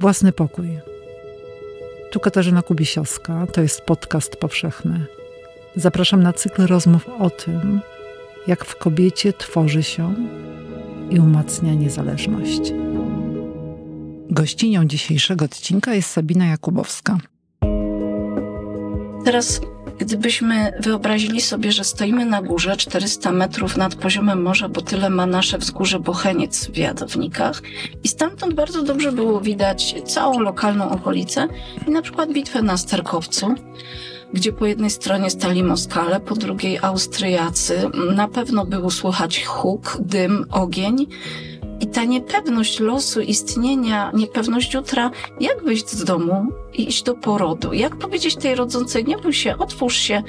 Własny pokój. Tu Katarzyna Kubisiowska, to jest podcast powszechny. Zapraszam na cykl rozmów o tym, jak w kobiecie tworzy się i umacnia niezależność. Gościnią dzisiejszego odcinka jest Sabina Jakubowska. Teraz, gdybyśmy wyobrazili sobie, że stoimy na górze 400 metrów nad poziomem morza, bo tyle ma nasze wzgórze Bocheniec w Jadownikach i stamtąd bardzo dobrze było widać całą lokalną okolicę i na przykład bitwę na Sterkowcu, gdzie po jednej stronie stali Moskale, po drugiej Austriacy. Na pewno było słychać huk, dym, ogień. I ta niepewność losu, istnienia, niepewność jutra, jak wyjść z domu i iść do porodu? Jak powiedzieć tej rodzącej, nie bój się, otwórz się,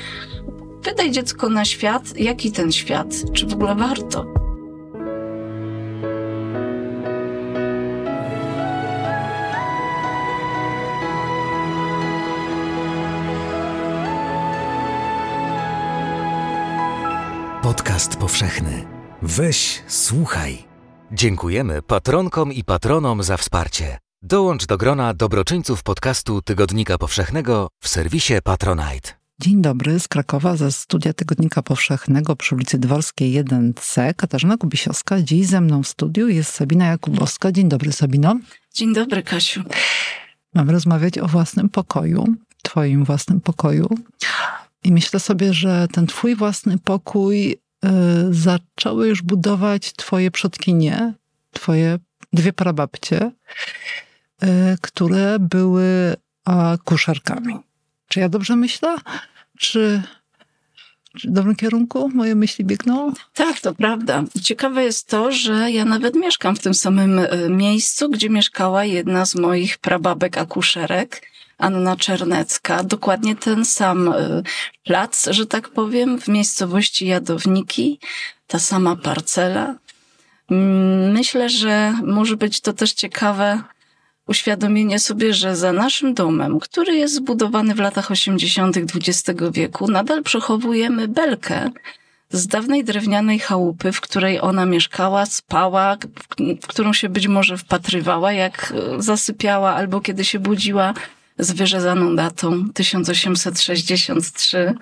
wydaj dziecko na świat, jaki ten świat, czy w ogóle warto? Podcast powszechny. Weź, słuchaj. Dziękujemy patronkom i patronom za wsparcie. Dołącz do grona dobroczyńców podcastu Tygodnika Powszechnego w serwisie Patronite. Dzień dobry z Krakowa ze studia Tygodnika Powszechnego przy ulicy Dworskiej 1C. Katarzyna Kubisiowska. Dziś ze mną w studiu jest Sabina Jakubowska. Dzień dobry Sabino. Dzień dobry Kasiu. Mamy rozmawiać o własnym pokoju, twoim własnym pokoju. I myślę sobie, że ten twój własny pokój zaczęły już budować twoje przodkinie, twoje dwie prababcie, y, które były kuszarkami. Czy ja dobrze myślę? Czy, czy w dobrym kierunku moje myśli biegną? Tak, to prawda. Ciekawe jest to, że ja nawet mieszkam w tym samym y, miejscu, gdzie mieszkała jedna z moich prababek akuszerek. Anna Czernecka, dokładnie ten sam y, plac, że tak powiem, w miejscowości Jadowniki, ta sama parcela. Mm, myślę, że może być to też ciekawe uświadomienie sobie, że za naszym domem, który jest zbudowany w latach 80. XX wieku, nadal przechowujemy belkę z dawnej drewnianej chałupy, w której ona mieszkała, spała, w którą się być może wpatrywała, jak y, zasypiała albo kiedy się budziła z wyrzezaną datą 1863.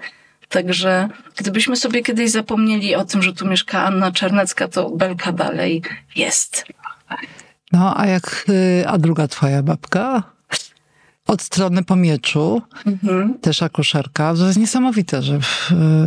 Także gdybyśmy sobie kiedyś zapomnieli o tym, że tu mieszka Anna Czernecka, to belka dalej jest. No, a jak, y, a druga twoja babka? Od strony pomieczu, mhm. też akuszerka. To jest niesamowite, że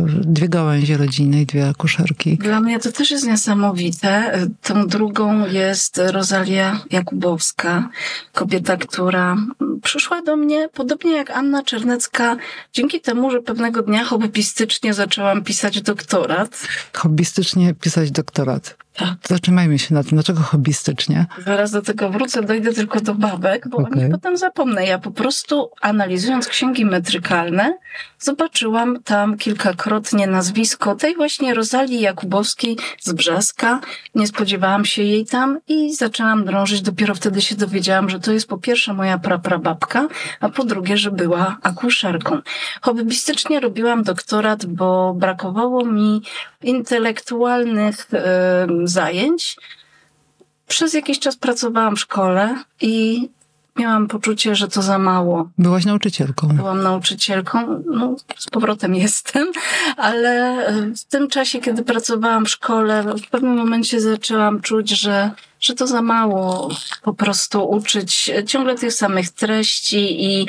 dwie gałęzie rodziny i dwie akuszerki. Dla mnie to też jest niesamowite. Tą drugą jest Rosalia Jakubowska, kobieta, która przyszła do mnie, podobnie jak Anna Czernecka, dzięki temu, że pewnego dnia hobbystycznie zaczęłam pisać doktorat. Hobbystycznie pisać doktorat. Tak. Zatrzymajmy się na tym. Dlaczego hobbystycznie? Zaraz do tego wrócę, dojdę tylko do babek, bo okay. o nich potem zapomnę. Ja po prostu analizując księgi metrykalne, zobaczyłam tam kilkakrotnie nazwisko tej właśnie Rozalii Jakubowskiej z Brzeska. Nie spodziewałam się jej tam i zaczęłam drążyć. Dopiero wtedy się dowiedziałam, że to jest po pierwsze moja praprababka, a po drugie, że była akuszerką. Hobbystycznie robiłam doktorat, bo brakowało mi intelektualnych y, zajęć. Przez jakiś czas pracowałam w szkole i miałam poczucie, że to za mało. Byłaś nauczycielką. Byłam nauczycielką, no z powrotem jestem, ale w tym czasie, kiedy pracowałam w szkole, w pewnym momencie zaczęłam czuć, że, że to za mało po prostu uczyć ciągle tych samych treści i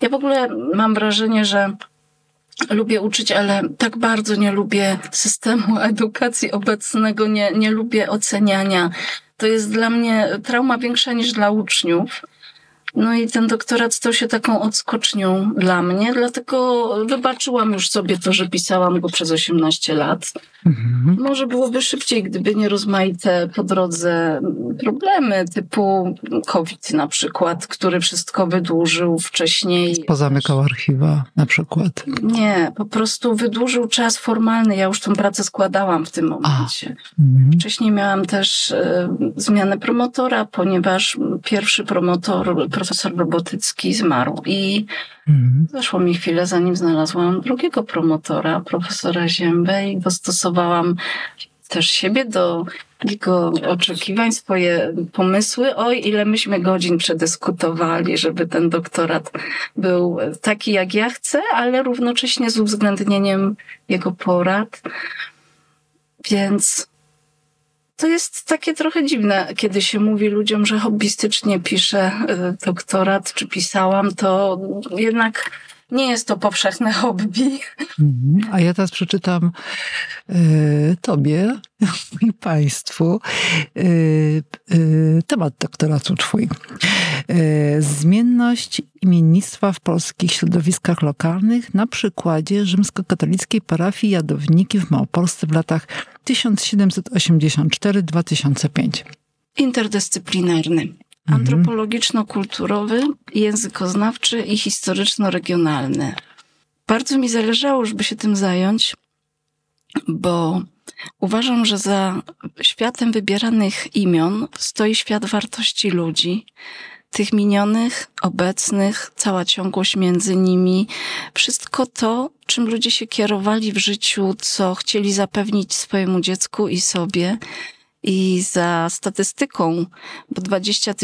ja w ogóle mam wrażenie, że lubię uczyć, ale tak bardzo nie lubię systemu edukacji obecnego, nie, nie lubię oceniania. To jest dla mnie trauma większa niż dla uczniów. No i ten doktorat stał się taką odskocznią dla mnie, dlatego wybaczyłam już sobie to, że pisałam go przez 18 lat. Mhm. Może byłoby szybciej, gdyby nie rozmaite po drodze problemy typu COVID na przykład, który wszystko wydłużył wcześniej. Pozamykał archiwa na przykład. Nie, po prostu wydłużył czas formalny. Ja już tą pracę składałam w tym momencie. Mhm. Wcześniej miałam też y, zmianę promotora, ponieważ pierwszy promotor, profesor Robotycki zmarł i mhm. zeszło mi chwilę, zanim znalazłam drugiego promotora, profesora Ziębę i dostosowałam też siebie, do jego oczekiwań, swoje pomysły. Oj, ile myśmy godzin przedyskutowali, żeby ten doktorat był taki, jak ja chcę, ale równocześnie z uwzględnieniem jego porad. Więc to jest takie trochę dziwne, kiedy się mówi ludziom, że hobbystycznie piszę y, doktorat, czy pisałam, to jednak nie jest to powszechne hobby. Mhm. A ja teraz przeczytam y, Tobie i Państwu y, y, temat doktoratu Twój. Zmienność imiennictwa w polskich środowiskach lokalnych na przykładzie rzymskokatolickiej parafii Jadowniki w Małopolsce w latach 1784-2005. Interdyscyplinarny. Mhm. Antropologiczno-kulturowy, językoznawczy i historyczno-regionalny. Bardzo mi zależało, żeby się tym zająć, bo uważam, że za światem wybieranych imion stoi świat wartości ludzi, tych minionych, obecnych, cała ciągłość między nimi, wszystko to, czym ludzie się kierowali w życiu, co chcieli zapewnić swojemu dziecku i sobie. I za statystyką, bo 20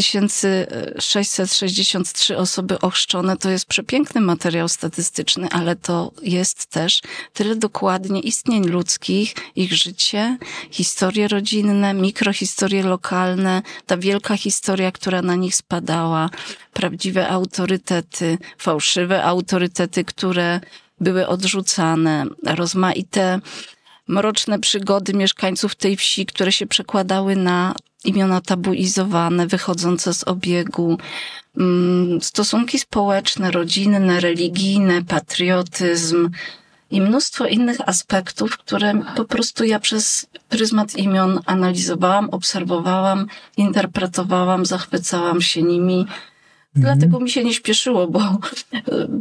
663 osoby ochrzczone to jest przepiękny materiał statystyczny, ale to jest też tyle dokładnie istnień ludzkich, ich życie, historie rodzinne, mikrohistorie lokalne, ta wielka historia, która na nich spadała, prawdziwe autorytety, fałszywe autorytety, które były odrzucane, rozmaite mroczne przygody mieszkańców tej wsi, które się przekładały na imiona tabuizowane, wychodzące z obiegu, mm, stosunki społeczne, rodzinne, religijne, patriotyzm i mnóstwo innych aspektów, które po prostu ja przez pryzmat imion analizowałam, obserwowałam, interpretowałam, zachwycałam się nimi. Dlatego mi się nie śpieszyło, bo e,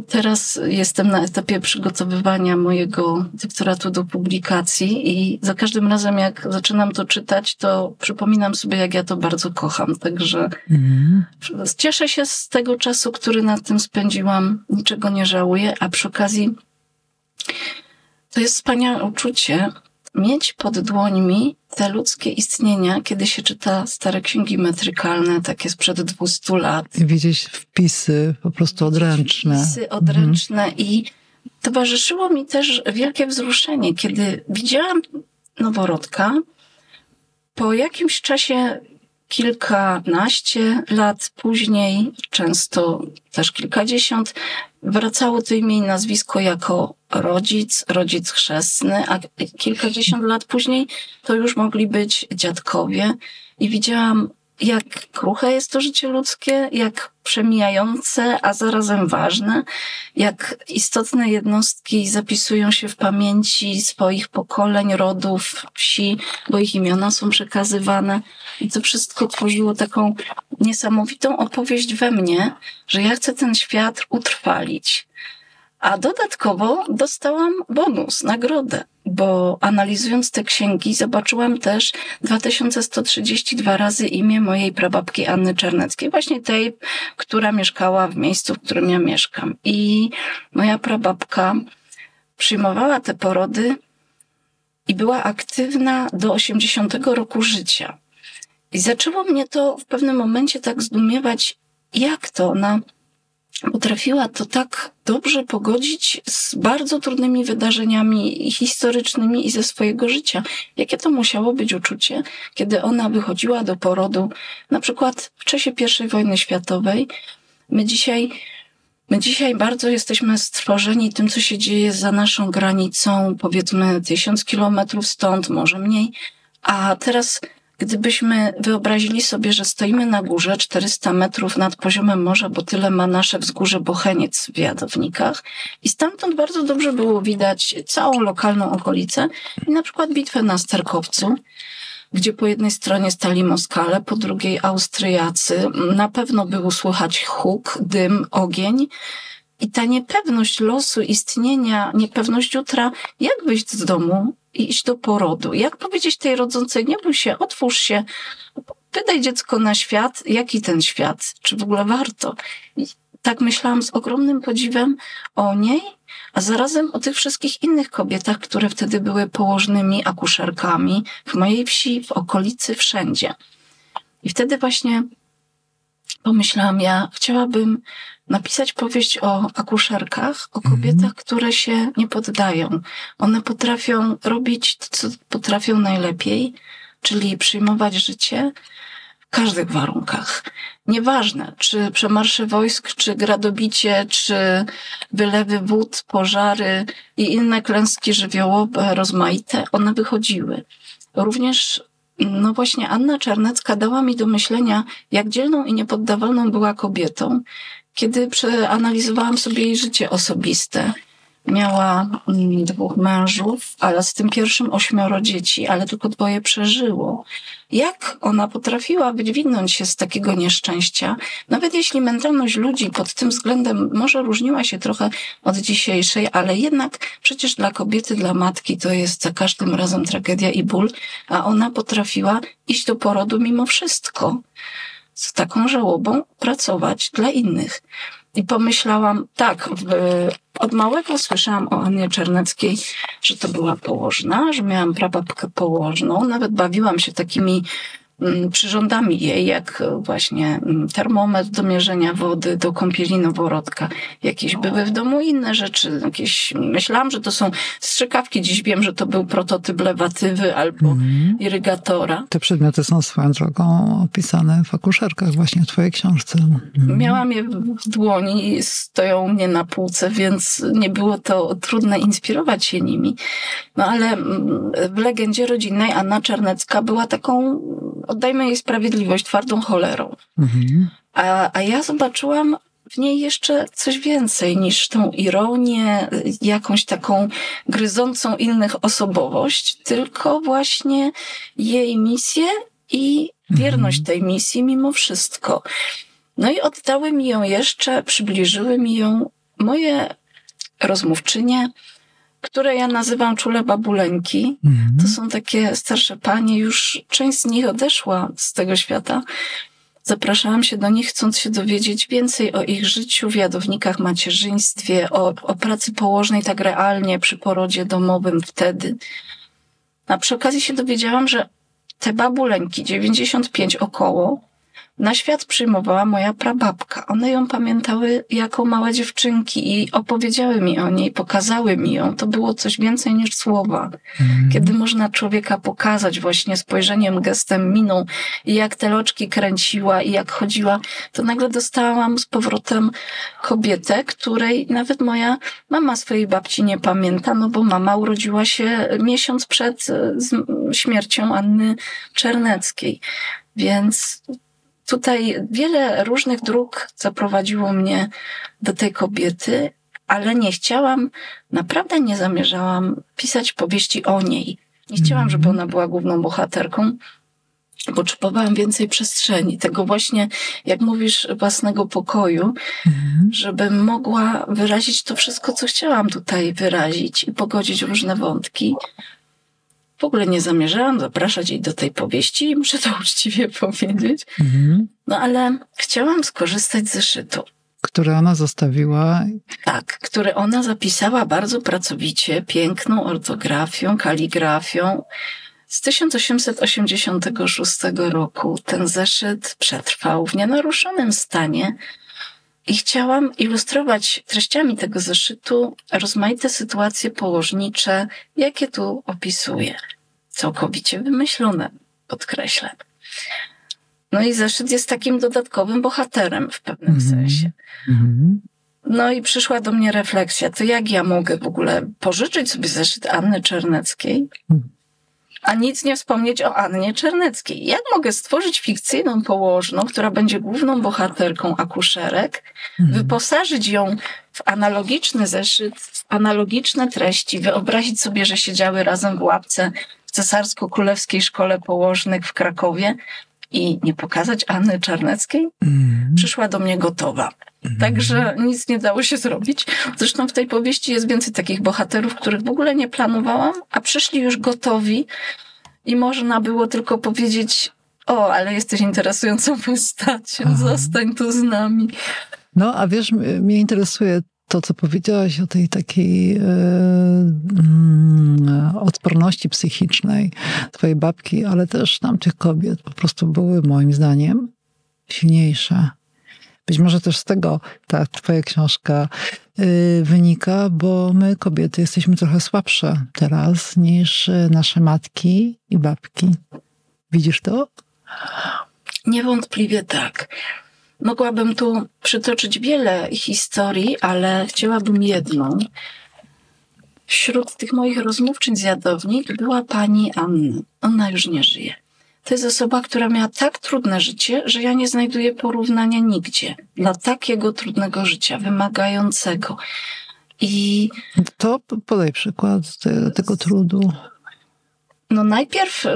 teraz jestem na etapie przygotowywania mojego doktoratu do publikacji i za każdym razem, jak zaczynam to czytać, to przypominam sobie, jak ja to bardzo kocham. Także mhm. cieszę się z tego czasu, który na tym spędziłam, niczego nie żałuję, a przy okazji to jest wspaniałe uczucie, mieć pod dłońmi te ludzkie istnienia, kiedy się czyta stare księgi metrykalne, takie sprzed 200 lat. I widzieć wpisy po prostu odręczne. Wpisy odręczne mhm. i towarzyszyło mi też wielkie wzruszenie, kiedy widziałam noworodka. Po jakimś czasie kilkanaście lat później, często też kilkadziesiąt, wracało to imię i nazwisko jako rodzic, rodzic chrzestny, a kilkadziesiąt lat później to już mogli być dziadkowie. I widziałam jak kruche jest to życie ludzkie, jak przemijające, a zarazem ważne, jak istotne jednostki zapisują się w pamięci swoich pokoleń, rodów, wsi, bo ich imiona są przekazywane. I to wszystko tworzyło taką niesamowitą opowieść we mnie, że ja chcę ten świat utrwalić. A dodatkowo dostałam bonus, nagrodę, bo analizując te księgi zobaczyłam też 2132 razy imię mojej prababki Anny Czerneckiej, właśnie tej, która mieszkała w miejscu, w którym ja mieszkam. I moja prababka przyjmowała te porody i była aktywna do 80 roku życia. I zaczęło mnie to w pewnym momencie tak zdumiewać, jak to ona potrafiła to tak dobrze pogodzić z bardzo trudnymi wydarzeniami historycznymi i ze swojego życia. Jakie to musiało być uczucie, kiedy ona wychodziła do porodu, na przykład w czasie I wojny światowej. My dzisiaj, my dzisiaj bardzo jesteśmy stworzeni tym, co się dzieje za naszą granicą, powiedzmy tysiąc kilometrów stąd, może mniej. A teraz Gdybyśmy wyobrazili sobie, że stoimy na górze 400 metrów nad poziomem morza, bo tyle ma nasze wzgórze Bocheniec w Jadownikach i stamtąd bardzo dobrze było widać całą lokalną okolicę i na przykład bitwę na Sterkowcu, gdzie po jednej stronie stali Moskale, po drugiej Austriacy. Na pewno było słychać huk, dym, ogień. I ta niepewność losu, istnienia, niepewność jutra, jak wyjść z domu, iść do porodu. Jak powiedzieć tej rodzącej, nie bój się, otwórz się, wydaj dziecko na świat, jaki ten świat, czy w ogóle warto. I tak myślałam z ogromnym podziwem o niej, a zarazem o tych wszystkich innych kobietach, które wtedy były położnymi akuszerkami w mojej wsi, w okolicy, wszędzie. I wtedy właśnie pomyślałam, ja chciałabym napisać powieść o akuszerkach, o mhm. kobietach, które się nie poddają. One potrafią robić to, co potrafią najlepiej, czyli przyjmować życie w każdych warunkach. Nieważne, czy przemarsze wojsk, czy gradobicie, czy wylewy wód, pożary i inne klęski żywiołowe rozmaite, one wychodziły. Również no właśnie Anna Czarnecka dała mi do myślenia, jak dzielną i niepoddawalną była kobietą, kiedy przeanalizowałam sobie jej życie osobiste. Miała mm, dwóch mężów, ale z tym pierwszym ośmioro dzieci, ale tylko dwoje przeżyło. Jak ona potrafiła wydźwignąć się z takiego nieszczęścia, nawet jeśli mentalność ludzi pod tym względem może różniła się trochę od dzisiejszej, ale jednak przecież dla kobiety, dla matki to jest za każdym razem tragedia i ból, a ona potrafiła iść do porodu mimo wszystko z taką żałobą pracować dla innych. I pomyślałam, tak, w, od małego słyszałam o Annie Czerneckiej, że to była położna, że miałam prababkę położną. Nawet bawiłam się takimi przyrządami jej, jak właśnie mm, termometr do mierzenia wody, do kąpieli noworodka. Jakieś były w domu inne rzeczy, jakieś, myślałam, że to są strzykawki, dziś wiem, że to był prototyp lewatywy albo mm. irygatora. Te przedmioty są swoją drogą opisane w akuszerkach właśnie w twojej książce. Mm. Miałam je w dłoni stoją mnie na półce, więc nie było to trudne inspirować się nimi. No ale mm, w legendzie rodzinnej Anna Czarnecka była taką oddajmy jej sprawiedliwość twardą cholerą. Mhm. A, a ja zobaczyłam w niej jeszcze coś więcej niż tą ironię, jakąś taką gryzącą innych osobowość, tylko właśnie jej misję i wierność mhm. tej misji mimo wszystko. No i oddały mi ją jeszcze, przybliżyły mi ją moje rozmówczynie, które ja nazywam czule babuleńki. Mhm. To są takie starsze panie, już część z nich odeszła z tego świata. Zapraszałam się do nich, chcąc się dowiedzieć więcej o ich życiu w jadownikach, macierzyństwie, o, o pracy położnej tak realnie przy porodzie domowym wtedy. A przy okazji się dowiedziałam, że te babuleńki, 95 około, na świat przyjmowała moja prababka. One ją pamiętały jako małe dziewczynki i opowiedziały mi o niej, pokazały mi ją. To było coś więcej niż słowa. Mm. Kiedy można człowieka pokazać właśnie spojrzeniem, gestem, miną i jak te loczki kręciła i jak chodziła, to nagle dostałam z powrotem kobietę, której nawet moja mama swojej babci nie pamięta, no bo mama urodziła się miesiąc przed śmiercią Anny Czerneckiej. Więc Tutaj wiele różnych dróg zaprowadziło mnie do tej kobiety, ale nie chciałam, naprawdę nie zamierzałam pisać powieści o niej. Nie chciałam, żeby ona była główną bohaterką. Potrzebowałam więcej przestrzeni, tego właśnie, jak mówisz, własnego pokoju, mhm. żebym mogła wyrazić to wszystko, co chciałam tutaj wyrazić i pogodzić różne wątki. W ogóle nie zamierzałam zapraszać jej do tej powieści, muszę to uczciwie powiedzieć. Mhm. No ale chciałam skorzystać z zeszytu. Które ona zostawiła. Tak, które ona zapisała bardzo pracowicie, piękną ortografią, kaligrafią. Z 1886 roku ten zeszyt przetrwał w nienaruszonym stanie i chciałam ilustrować treściami tego zeszytu rozmaite sytuacje położnicze, jakie tu opisuję. Całkowicie wymyślone, podkreślę. No i zeszyt jest takim dodatkowym bohaterem w pewnym mm -hmm. sensie. Mm -hmm. No i przyszła do mnie refleksja, to jak ja mogę w ogóle pożyczyć sobie zeszyt Anny Czerneckiej? Mm a nic nie wspomnieć o Annie Czerneckiej. Jak mogę stworzyć fikcyjną położną, która będzie główną bohaterką akuszerek, mhm. wyposażyć ją w analogiczny zeszyt, w analogiczne treści, wyobrazić sobie, że siedziały razem w łapce w cesarsko-królewskiej szkole położnych w Krakowie i nie pokazać Anny Czarneckiej? Mhm. Przyszła do mnie gotowa. Mhm. Także nic nie dało się zrobić. Zresztą w tej powieści jest więcej takich bohaterów, których w ogóle nie planowałam, a przyszli już gotowi i można było tylko powiedzieć: O, ale jesteś interesującą postacią, Aha. zostań tu z nami. No, a wiesz, mnie interesuje to, co powiedziałaś o tej takiej yy, yy, odporności psychicznej twojej babki, ale też tamtych kobiet po prostu były moim zdaniem silniejsze. Być może też z tego ta twoja książka yy, wynika, bo my kobiety jesteśmy trochę słabsze teraz niż nasze matki i babki. Widzisz to? Niewątpliwie tak. Mogłabym tu przytoczyć wiele historii, ale chciałabym jedną. Wśród tych moich rozmówczyń z Jadownik była pani Anna. Ona już nie żyje. To jest osoba, która miała tak trudne życie, że ja nie znajduję porównania nigdzie dla takiego trudnego życia, wymagającego. I to podaj przykład tego, tego trudu. No najpierw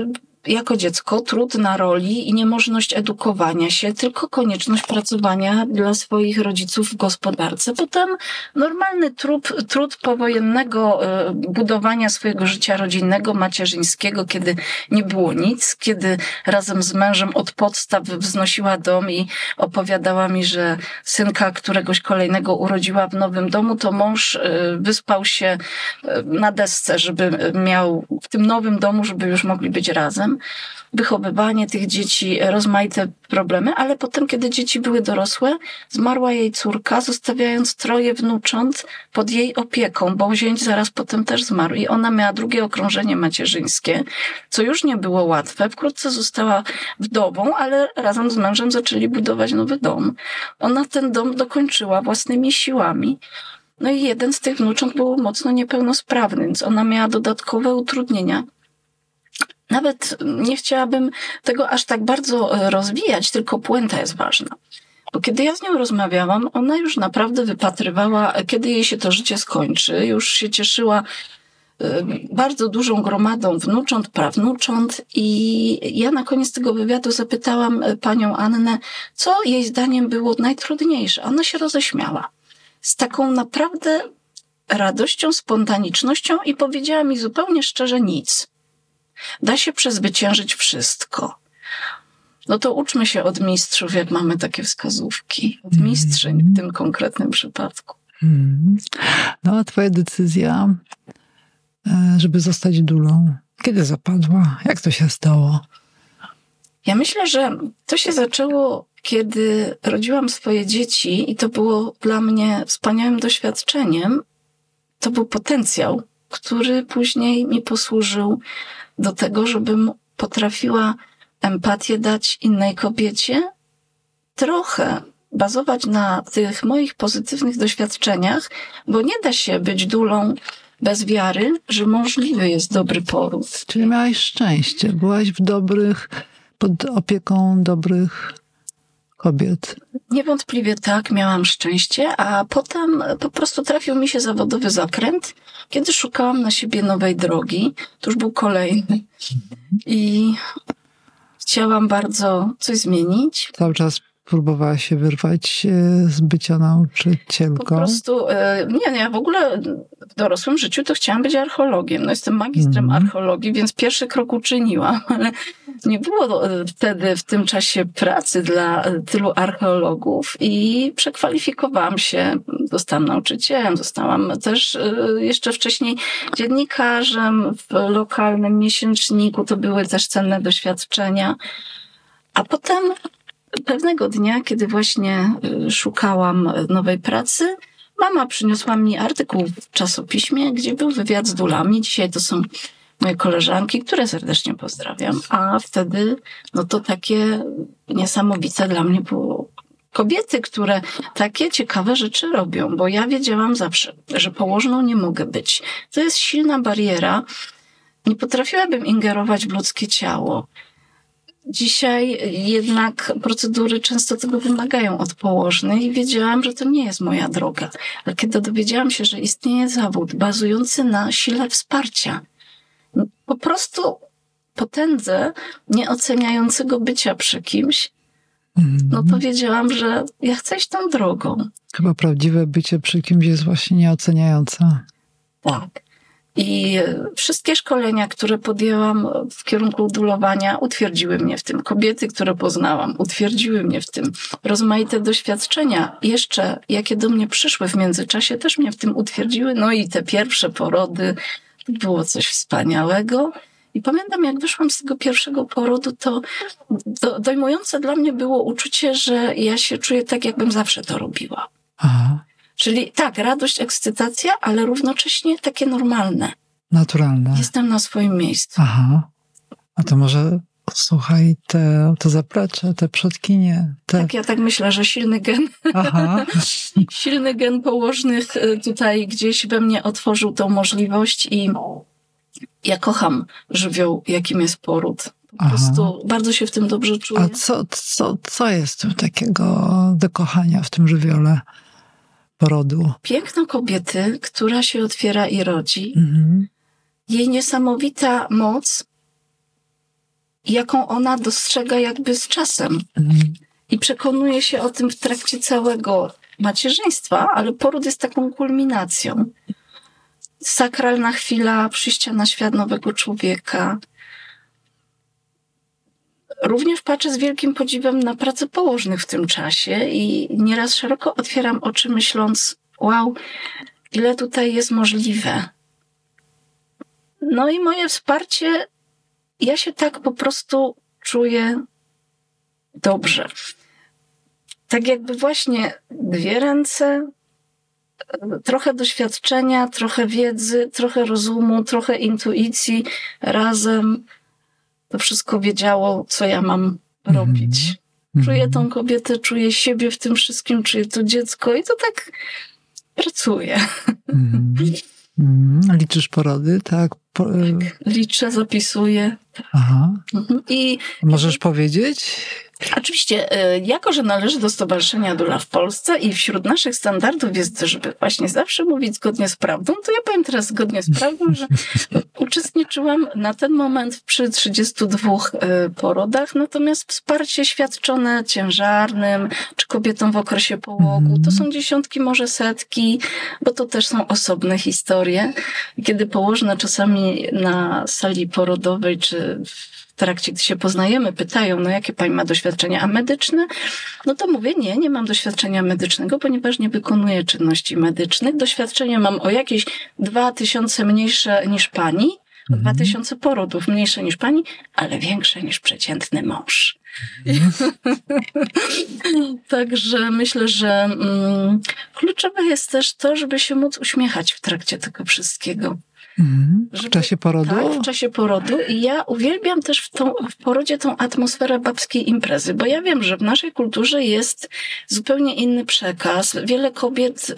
jako dziecko trud na roli i niemożność edukowania się, tylko konieczność pracowania dla swoich rodziców w gospodarce. Potem normalny trud, trud powojennego e, budowania swojego życia rodzinnego, macierzyńskiego, kiedy nie było nic, kiedy razem z mężem od podstaw wznosiła dom i opowiadała mi, że synka któregoś kolejnego urodziła w nowym domu, to mąż e, wyspał się e, na desce, żeby miał w tym nowym domu, żeby już mogli być razem wychowywanie tych dzieci, rozmaite problemy, ale potem, kiedy dzieci były dorosłe, zmarła jej córka, zostawiając troje wnucząt pod jej opieką, bo zięć zaraz potem też zmarł i ona miała drugie okrążenie macierzyńskie, co już nie było łatwe. Wkrótce została wdową, ale razem z mężem zaczęli budować nowy dom. Ona ten dom dokończyła własnymi siłami. No i jeden z tych wnucząt był mocno niepełnosprawny, więc ona miała dodatkowe utrudnienia nawet nie chciałabym tego aż tak bardzo e, rozwijać, tylko puenta jest ważna. Bo kiedy ja z nią rozmawiałam, ona już naprawdę wypatrywała, e, kiedy jej się to życie skończy, już się cieszyła e, bardzo dużą gromadą wnucząt, prawnucząt i ja na koniec tego wywiadu zapytałam panią Annę, co jej zdaniem było najtrudniejsze. Ona się roześmiała. Z taką naprawdę radością, spontanicznością i powiedziała mi zupełnie szczerze nic. Da się przezwyciężyć wszystko. No to uczmy się od mistrzów, jak mamy takie wskazówki. Od mhm. mistrzyń w tym konkretnym przypadku. Mhm. No a twoja decyzja, e, żeby zostać dulą, kiedy zapadła? Jak to się stało? Ja myślę, że to się zaczęło, kiedy rodziłam swoje dzieci i to było dla mnie wspaniałym doświadczeniem. To był potencjał, który później mi posłużył do tego, żebym potrafiła empatię dać innej kobiecie, trochę. Bazować na tych moich pozytywnych doświadczeniach, bo nie da się być dulą bez wiary, że możliwy jest dobry poród. Czyli miałaś szczęście, byłaś w dobrych, pod opieką dobrych kobiet. Niewątpliwie tak, miałam szczęście, a potem po prostu trafił mi się zawodowy zakręt, kiedy szukałam na siebie nowej drogi. To już był kolejny. I chciałam bardzo coś zmienić. Cały czas próbowała się wyrwać e, z bycia nauczycielką? Po prostu, e, nie, nie, ja w ogóle w dorosłym życiu to chciałam być archeologiem. No jestem magistrem mm. archeologii, więc pierwszy krok uczyniłam, ale nie było e, wtedy w tym czasie pracy dla tylu archeologów i przekwalifikowałam się, zostałam nauczycielem, zostałam też jeszcze wcześniej dziennikarzem w lokalnym miesięczniku. To były też cenne doświadczenia. A potem pewnego dnia, kiedy właśnie y, szukałam nowej pracy, mama przyniosła mi artykuł w czasopiśmie, gdzie był wywiad z dulami. Dzisiaj to są moje koleżanki, które serdecznie pozdrawiam. A wtedy, no to takie niesamowite dla mnie było kobiety, które takie ciekawe rzeczy robią, bo ja wiedziałam zawsze, że położną nie mogę być. To jest silna bariera. Nie potrafiłabym ingerować w ludzkie ciało. Dzisiaj jednak procedury często tego wymagają od położnej i wiedziałam, że to nie jest moja droga. Ale kiedy dowiedziałam się, że istnieje zawód bazujący na sile wsparcia, po prostu potędze nieoceniającego bycia przy kimś, no to wiedziałam, że ja chcę iść tą drogą. Chyba prawdziwe bycie przy kimś jest właśnie nieoceniające. Tak. I wszystkie szkolenia, które podjęłam w kierunku udulowania, utwierdziły mnie w tym. Kobiety, które poznałam, utwierdziły mnie w tym. Rozmaite doświadczenia, jeszcze jakie do mnie przyszły w międzyczasie, też mnie w tym utwierdziły. No i te pierwsze porody, było coś wspaniałego. I pamiętam, jak wyszłam z tego pierwszego porodu, to dojmujące dla mnie było uczucie, że ja się czuję tak, jakbym zawsze to robiła. Aha. Czyli tak, radość, ekscytacja, ale równocześnie takie normalne. Naturalne. Jestem na swoim miejscu. Aha. A to może słuchaj, te, to zaplecze, te przodkinie. Te... Tak, ja tak myślę, że silny gen. Aha. silny gen położnych y, tutaj gdzieś we mnie otworzył tą możliwość i ja kocham żywioł, jakim jest poród. Po Aha. prostu bardzo się w tym dobrze czuję. A co, co, co jest takiego do kochania w tym żywiole? Porodu. Piękno kobiety, która się otwiera i rodzi, mhm. jej niesamowita moc, jaką ona dostrzega jakby z czasem. Mhm. I przekonuje się o tym w trakcie całego macierzyństwa, ale poród jest taką kulminacją. Sakralna chwila przyjścia na świat nowego człowieka, Również patrzę z wielkim podziwem na pracę położnych w tym czasie i nieraz szeroko otwieram oczy, myśląc: Wow, ile tutaj jest możliwe. No i moje wsparcie, ja się tak po prostu czuję dobrze. Tak jakby właśnie dwie ręce, trochę doświadczenia, trochę wiedzy, trochę rozumu, trochę intuicji razem to wszystko wiedziało, co ja mam robić. Mm. Czuję tą kobietę, czuję siebie w tym wszystkim, czuję to dziecko i to tak pracuje. Mm. Liczysz porody, tak? Po... tak? Liczę, zapisuję. Aha. Mhm. I Możesz powiedzieć, Oczywiście, e, jako że należy do Stowarzyszenia Dula w Polsce i wśród naszych standardów jest, żeby właśnie zawsze mówić zgodnie z prawdą, to ja powiem teraz zgodnie z prawdą, że uczestniczyłam na ten moment przy 32 e, porodach, natomiast wsparcie świadczone ciężarnym czy kobietom w okresie połogu to są dziesiątki, może setki, bo to też są osobne historie. Kiedy położne czasami na sali porodowej czy w trakcie, gdy się poznajemy, pytają, no jakie pani ma doświadczenia, a medyczne? No to mówię, nie, nie mam doświadczenia medycznego, ponieważ nie wykonuję czynności medycznych. Doświadczenie mam o jakieś dwa tysiące mniejsze niż pani, mhm. dwa tysiące porodów mniejsze niż pani, ale większe niż przeciętny mąż. Mhm. Także myślę, że mm, kluczowe jest też to, żeby się móc uśmiechać w trakcie tego wszystkiego. Mhm. W czasie porodu? Tak, w czasie porodu. I ja uwielbiam też w, tą, w porodzie tą atmosferę babskiej imprezy, bo ja wiem, że w naszej kulturze jest zupełnie inny przekaz. Wiele kobiet y,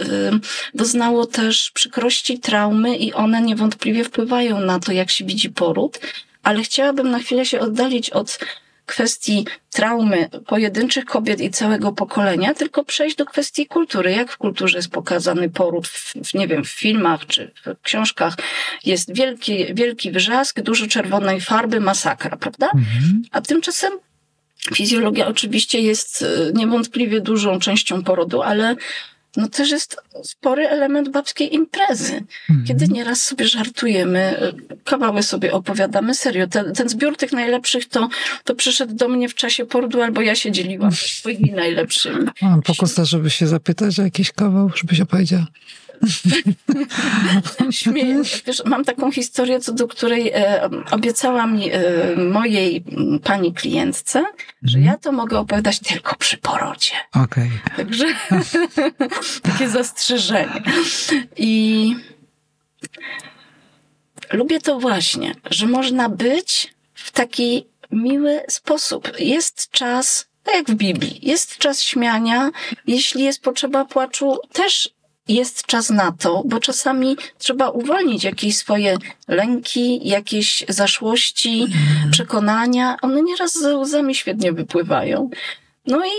doznało też przykrości, traumy i one niewątpliwie wpływają na to, jak się widzi poród. Ale chciałabym na chwilę się oddalić od kwestii traumy pojedynczych kobiet i całego pokolenia, tylko przejść do kwestii kultury. Jak w kulturze jest pokazany poród, w, nie wiem, w filmach czy w książkach jest wielki, wielki wrzask, dużo czerwonej farby, masakra, prawda? Mhm. A tymczasem fizjologia oczywiście jest e, niewątpliwie dużą częścią porodu, ale no też jest spory element babskiej imprezy, mhm. kiedy nieraz sobie żartujemy, kawały sobie opowiadamy, serio. Ten, ten zbiór tych najlepszych to, to przyszedł do mnie w czasie porodu, albo ja się dzieliłam swoimi najlepszymi. Mam pokusa, żeby się zapytać o jakiś kawał, żebyś opowiedziała. Śmieję Wiesz, mam taką historię, co do której e, obiecała mi e, mojej pani klientce, że ja to mogę opowiadać tylko przy porodzie. Okej. Okay. Także takie zastrzeżenie. I lubię to właśnie, że można być w taki miły sposób. Jest czas tak jak w Biblii. Jest czas śmiania. Jeśli jest potrzeba płaczu, też jest czas na to, bo czasami trzeba uwolnić jakieś swoje lęki, jakieś zaszłości, mhm. przekonania. One nieraz ze łzami świetnie wypływają. No i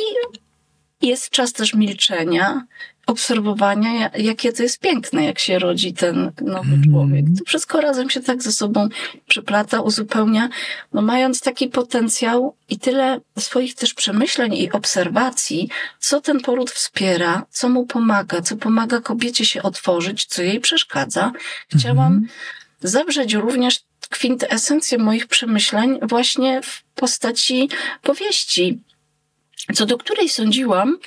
jest czas też milczenia, obserwowania, jakie to jest piękne, jak się rodzi ten nowy mhm. człowiek. To wszystko razem się tak ze sobą przyplata, uzupełnia, no mając taki potencjał i tyle swoich też przemyśleń i obserwacji, co ten poród wspiera, co mu pomaga, co pomaga kobiecie się otworzyć, co jej przeszkadza. Chciałam mhm zawrzeć również kwintesencję moich przemyśleń właśnie w postaci powieści, co do której sądziłam,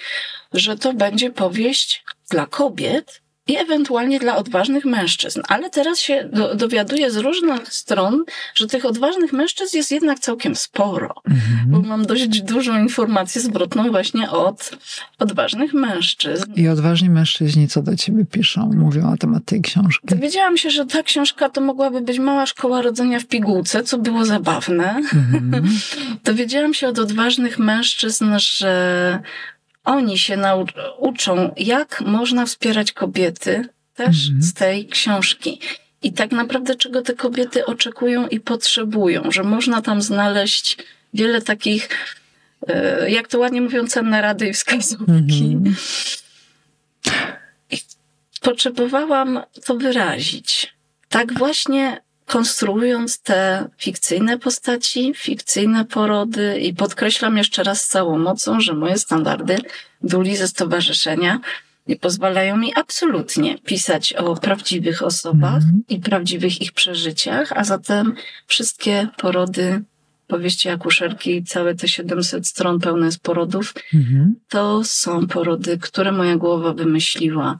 że to będzie powieść dla kobiet, i ewentualnie dla odważnych mężczyzn. Ale teraz się do, dowiaduję z różnych stron, że tych odważnych mężczyzn jest jednak całkiem sporo, mhm. bo mam dość dużą informację zwrotną właśnie od odważnych mężczyzn. I odważni mężczyźni co do ciebie piszą, mówią na temat tej książki? Dowiedziałam się, że ta książka to mogłaby być mała szkoła rodzenia w pigułce, co było zabawne. Mhm. Dowiedziałam się od odważnych mężczyzn, że oni się nauczą, jak można wspierać kobiety też mhm. z tej książki. I tak naprawdę czego te kobiety oczekują i potrzebują, że można tam znaleźć wiele takich, e, jak to ładnie mówią, cenne rady i wskazówki. Mhm. I potrzebowałam to wyrazić. Tak właśnie konstruując te fikcyjne postaci, fikcyjne porody i podkreślam jeszcze raz z całą mocą, że moje standardy duli ze stowarzyszenia nie pozwalają mi absolutnie pisać o prawdziwych osobach mm. i prawdziwych ich przeżyciach, a zatem wszystkie porody powieści akuszerki i całe te 700 stron pełne z porodów, mm. to są porody, które moja głowa wymyśliła.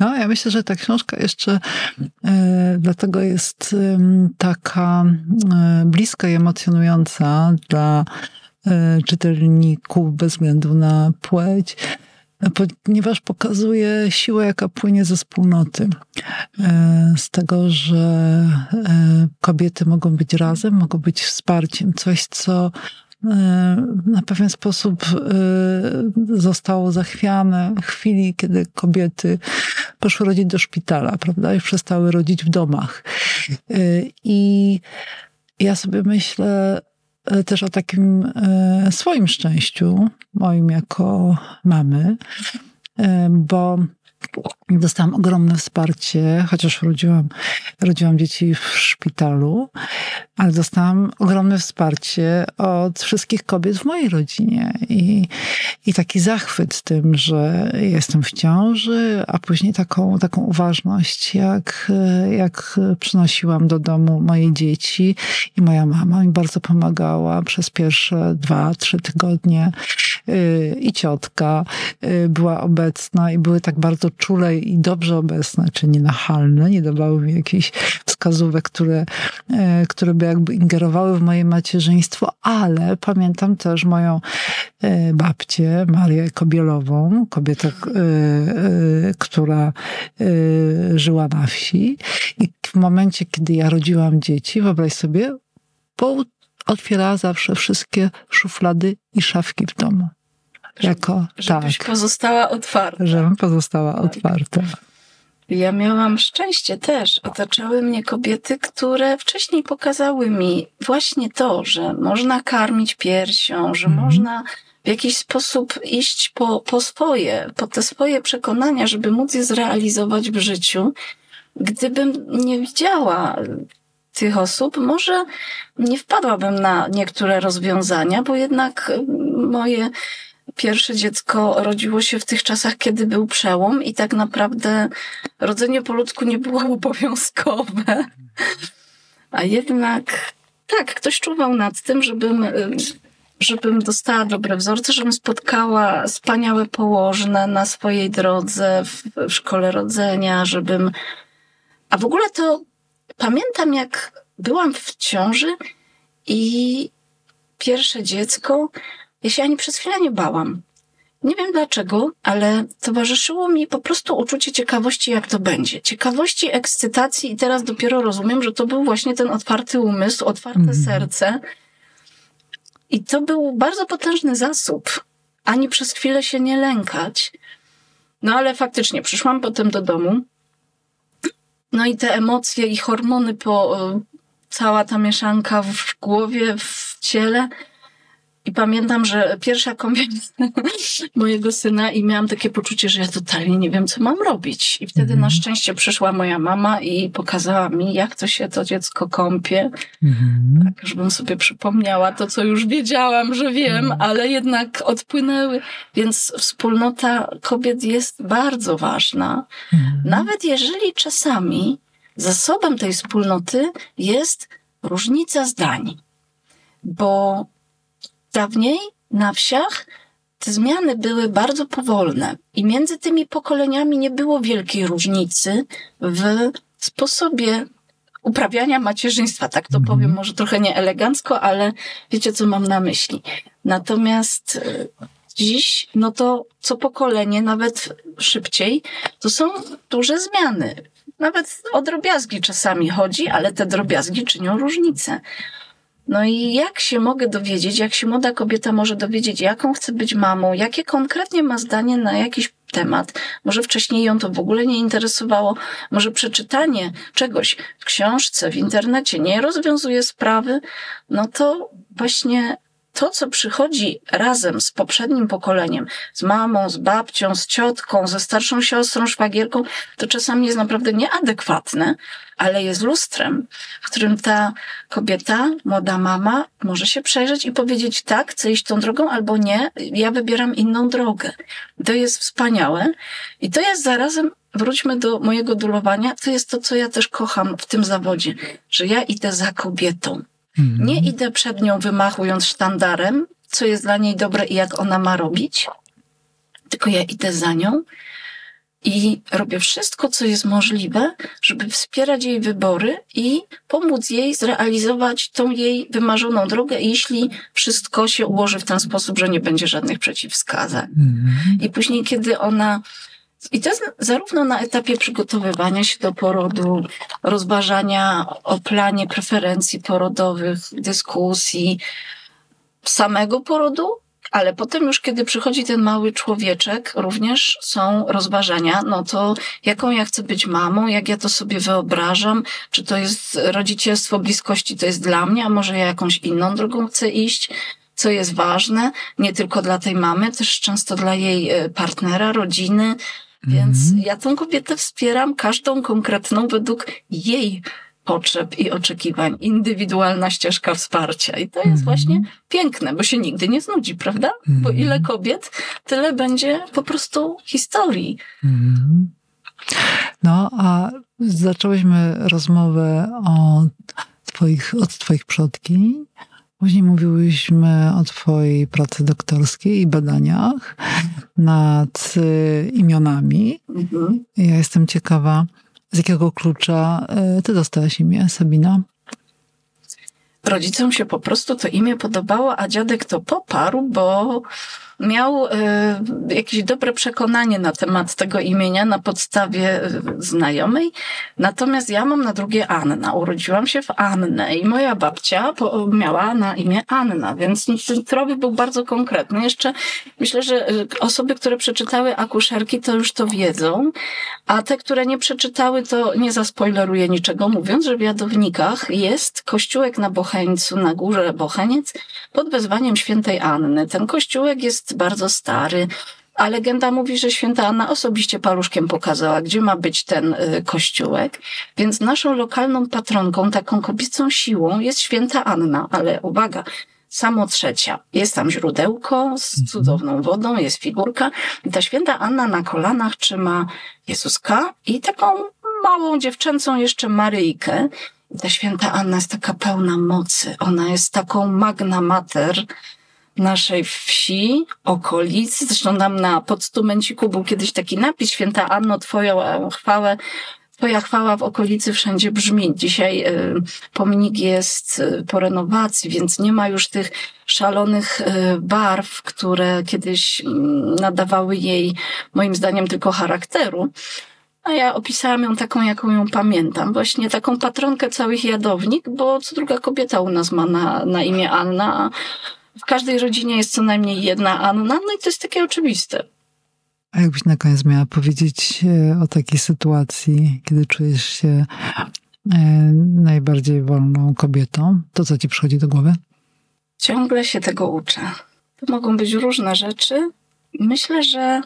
No, ja myślę, że ta książka jeszcze e, dlatego jest e, taka e, bliska i emocjonująca dla e, czytelników bez względu na płeć, ponieważ pokazuje siłę, jaka płynie ze wspólnoty. E, z tego, że e, kobiety mogą być razem, mogą być wsparciem. Coś, co na pewien sposób e, zostało zachwiane w chwili, kiedy kobiety poszły rodzić do szpitala, prawda, i przestały rodzić w domach. E, I ja sobie myślę też o takim swoim szczęściu, moim jako mamy, bo Dostałam ogromne wsparcie, chociaż rodziłam, rodziłam dzieci w szpitalu, ale dostałam ogromne wsparcie od wszystkich kobiet w mojej rodzinie. I, i taki zachwyt tym, że jestem w ciąży, a później taką, taką uważność, jak, jak przynosiłam do domu moje dzieci. I moja mama mi bardzo pomagała przez pierwsze dwa, trzy tygodnie. I ciotka y, była obecna i były tak bardzo czule i dobrze obecne, czy nie nachalne, nie dawały mi jakichś wskazówek, które, e, które by jakby ingerowały w moje macierzyństwo, ale pamiętam też moją e, babcię, Marię Kobielową, kobietę, e, która żyła na wsi i w momencie, kiedy ja rodziłam dzieci, wyobraź sobie, otwierała zawsze wszystkie szuflady i szafki w domu. Jako, żebyś tak, pozostała otwarta. Żebym pozostała otwarta. Ja miałam szczęście też. Otaczały mnie kobiety, które wcześniej pokazały mi właśnie to, że można karmić piersią, że mm. można w jakiś sposób iść po, po swoje, po te swoje przekonania, żeby móc je zrealizować w życiu. Gdybym nie widziała tych osób, może nie wpadłabym na niektóre rozwiązania, bo jednak moje pierwsze dziecko rodziło się w tych czasach, kiedy był przełom i tak naprawdę rodzenie po ludzku nie było obowiązkowe. A jednak tak, ktoś czuwał nad tym, żebym, żebym dostała dobre wzorce, żebym spotkała wspaniałe położne na swojej drodze w, w szkole rodzenia, żebym. A w ogóle to pamiętam, jak byłam w ciąży i pierwsze dziecko ja się ani przez chwilę nie bałam. Nie wiem dlaczego, ale towarzyszyło mi po prostu uczucie ciekawości, jak to będzie. Ciekawości, ekscytacji i teraz dopiero rozumiem, że to był właśnie ten otwarty umysł, otwarte mm. serce. I to był bardzo potężny zasób. Ani przez chwilę się nie lękać. No ale faktycznie przyszłam potem do domu. No i te emocje i hormony po cała ta mieszanka w głowie, w ciele i pamiętam, że pierwsza kąpiel mojego syna i miałam takie poczucie, że ja totalnie nie wiem, co mam robić. I wtedy mm. na szczęście przyszła moja mama i pokazała mi, jak to się to dziecko kąpie. Mm. Tak, żebym sobie przypomniała to, co już wiedziałam, że wiem, mm. ale jednak odpłynęły. Więc wspólnota kobiet jest bardzo ważna. Mhm. Nawet jeżeli czasami zasobem tej wspólnoty jest różnica zdań. Bo dawniej na wsiach te zmiany były bardzo powolne i między tymi pokoleniami nie było wielkiej różnicy w sposobie uprawiania macierzyństwa. Tak to powiem, może trochę nieelegancko, ale wiecie, co mam na myśli. Natomiast e, dziś, no to co pokolenie, nawet szybciej, to są duże zmiany. Nawet o drobiazgi czasami chodzi, ale te drobiazgi czynią różnicę. No i jak się mogę dowiedzieć, jak się młoda kobieta może dowiedzieć, jaką chce być mamą, jakie konkretnie ma zdanie na jakiś temat. Może wcześniej ją to w ogóle nie interesowało, może przeczytanie czegoś w książce, w internecie nie rozwiązuje sprawy, no to właśnie to, co przychodzi razem z poprzednim pokoleniem, z mamą, z babcią, z ciotką, ze starszą siostrą, szwagierką, to czasami jest naprawdę nieadekwatne, ale jest lustrem, w którym ta kobieta, młoda mama, może się przejrzeć i powiedzieć tak, chcę iść tą drogą, albo nie, ja wybieram inną drogę. To jest wspaniałe i to jest zarazem wróćmy do mojego dulowania. To jest to, co ja też kocham w tym zawodzie, że ja idę za kobietą. Mhm. Nie idę przed nią wymachując sztandarem, co jest dla niej dobre i jak ona ma robić, tylko ja idę za nią i robię wszystko, co jest możliwe, żeby wspierać jej wybory i pomóc jej zrealizować tą jej wymarzoną drogę, jeśli wszystko się ułoży w ten sposób, że nie będzie żadnych przeciwwskazań. Mhm. I później, kiedy ona i to jest zarówno na etapie przygotowywania się do porodu, rozważania o planie preferencji porodowych, dyskusji, samego porodu, ale potem już, kiedy przychodzi ten mały człowieczek, również są rozważania, no to jaką ja chcę być mamą, jak ja to sobie wyobrażam, czy to jest rodzicielstwo bliskości, to jest dla mnie, a może ja jakąś inną drogą chcę iść, co jest ważne, nie tylko dla tej mamy, też często dla jej e, partnera, rodziny, więc mm -hmm. ja tą kobietę wspieram każdą konkretną według jej potrzeb i oczekiwań, indywidualna ścieżka wsparcia. I to jest mm -hmm. właśnie piękne, bo się nigdy nie znudzi, prawda? Mm -hmm. Bo ile kobiet, tyle będzie po prostu historii. Mhm. No, a zaczęłyśmy rozmowę o twoich, od twoich przodki. Później mówiłyśmy o Twojej pracy doktorskiej i badaniach nad y, imionami. Mhm. Ja jestem ciekawa, z jakiego klucza y, Ty dostałaś imię, Sabina? Rodzicom się po prostu to imię podobało, a dziadek to poparł, bo miał y, jakieś dobre przekonanie na temat tego imienia na podstawie y, znajomej. Natomiast ja mam na drugie Anna. Urodziłam się w Annę i moja babcia po, miała na imię Anna, więc ten był bardzo konkretny. Jeszcze myślę, że y, osoby, które przeczytały akuszerki, to już to wiedzą, a te, które nie przeczytały, to nie zaspoileruję niczego, mówiąc, że w Jadownikach jest kościółek na Bocheńcu, na górze Bocheniec, pod wezwaniem świętej Anny. Ten kościółek jest bardzo stary. A legenda mówi, że święta Anna osobiście paluszkiem pokazała, gdzie ma być ten y, kościółek. Więc naszą lokalną patronką, taką kobiecą siłą jest święta Anna. Ale uwaga, samo trzecia. Jest tam źródełko z mhm. cudowną wodą, jest figurka. I ta święta Anna na kolanach trzyma Jezuska i taką małą dziewczęcą jeszcze Maryjkę. Ta święta Anna jest taka pełna mocy. Ona jest taką magna mater, naszej wsi, okolic. Zresztą tam na podstumenciku był kiedyś taki napis Święta Anno, Twoją e, chwałę Twoja chwała w okolicy wszędzie brzmi. Dzisiaj y, pomnik jest y, po renowacji, więc nie ma już tych szalonych barw, które kiedyś mm, nadawały jej, moim zdaniem, tylko charakteru. A ja opisałam ją taką, jaką ją pamiętam. Właśnie taką patronkę całych jadownik, bo co druga kobieta u nas ma na, na imię Anna, w każdej rodzinie jest co najmniej jedna Anna, no i to jest takie oczywiste. A jakbyś na koniec miała powiedzieć e, o takiej sytuacji, kiedy czujesz się e, najbardziej wolną kobietą, to co ci przychodzi do głowy? Ciągle się tego uczę. To mogą być różne rzeczy. Myślę, że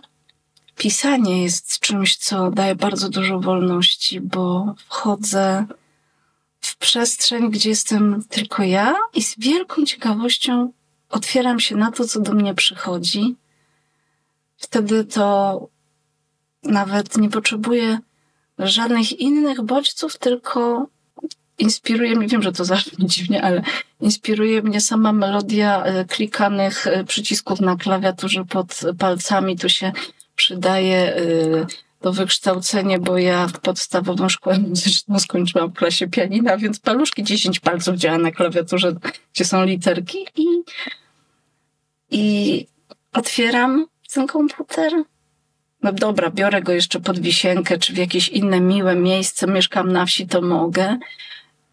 pisanie jest czymś, co daje bardzo dużo wolności, bo wchodzę w przestrzeń, gdzie jestem tylko ja i z wielką ciekawością otwieram się na to, co do mnie przychodzi, wtedy to nawet nie potrzebuję żadnych innych bodźców, tylko inspiruje mnie, wiem, że to zabrzmi dziwnie, ale inspiruje mnie sama melodia e, klikanych e, przycisków na klawiaturze pod palcami. Tu się przydaje to wykształcenie, bo ja podstawową szkołę muzyczną skończyłam w klasie pianina, więc paluszki 10 palców działa na klawiaturze, gdzie są literki i, i otwieram ten komputer. No dobra, biorę go jeszcze pod wisienkę, czy w jakieś inne miłe miejsce, mieszkam na wsi, to mogę.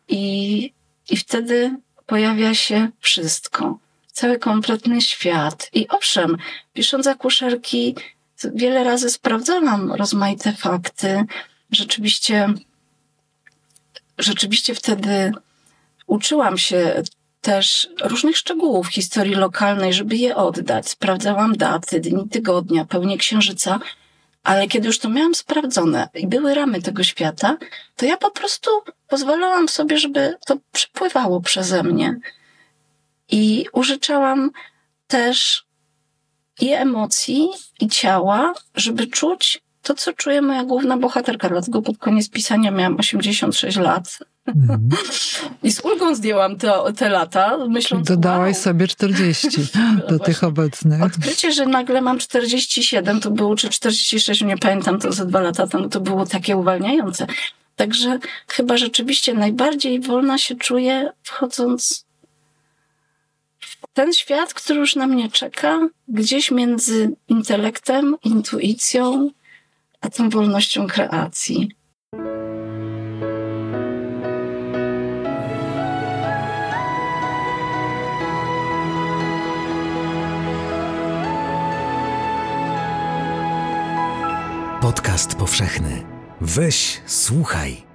I, i wtedy pojawia się wszystko. Cały kompletny świat. I owszem, pisząc akuszerki, wiele razy sprawdzałam rozmaite fakty. Rzeczywiście, rzeczywiście wtedy uczyłam się też różnych szczegółów historii lokalnej, żeby je oddać. Sprawdzałam daty, dni tygodnia, pełnię księżyca, ale kiedy już to miałam sprawdzone i były ramy tego świata, to ja po prostu pozwalałam sobie, żeby to przepływało przeze mnie. I użyczałam też i emocji, i ciała, żeby czuć to, co czuje moja główna bohaterka. Dlatego pod koniec pisania miałam 86 lat. Mm. I z ulgą zdjęłam te, te lata, myśląc... Dodałaś wow. sobie 40 do tych obecnych. Odkrycie, że nagle mam 47, to było, czy 46, nie pamiętam, to za dwa lata temu, to było takie uwalniające. Także chyba rzeczywiście najbardziej wolna się czuję wchodząc ten świat, który już na mnie czeka, gdzieś między intelektem, intuicją, a tą wolnością kreacji. Podcast powszechny. Weź, słuchaj.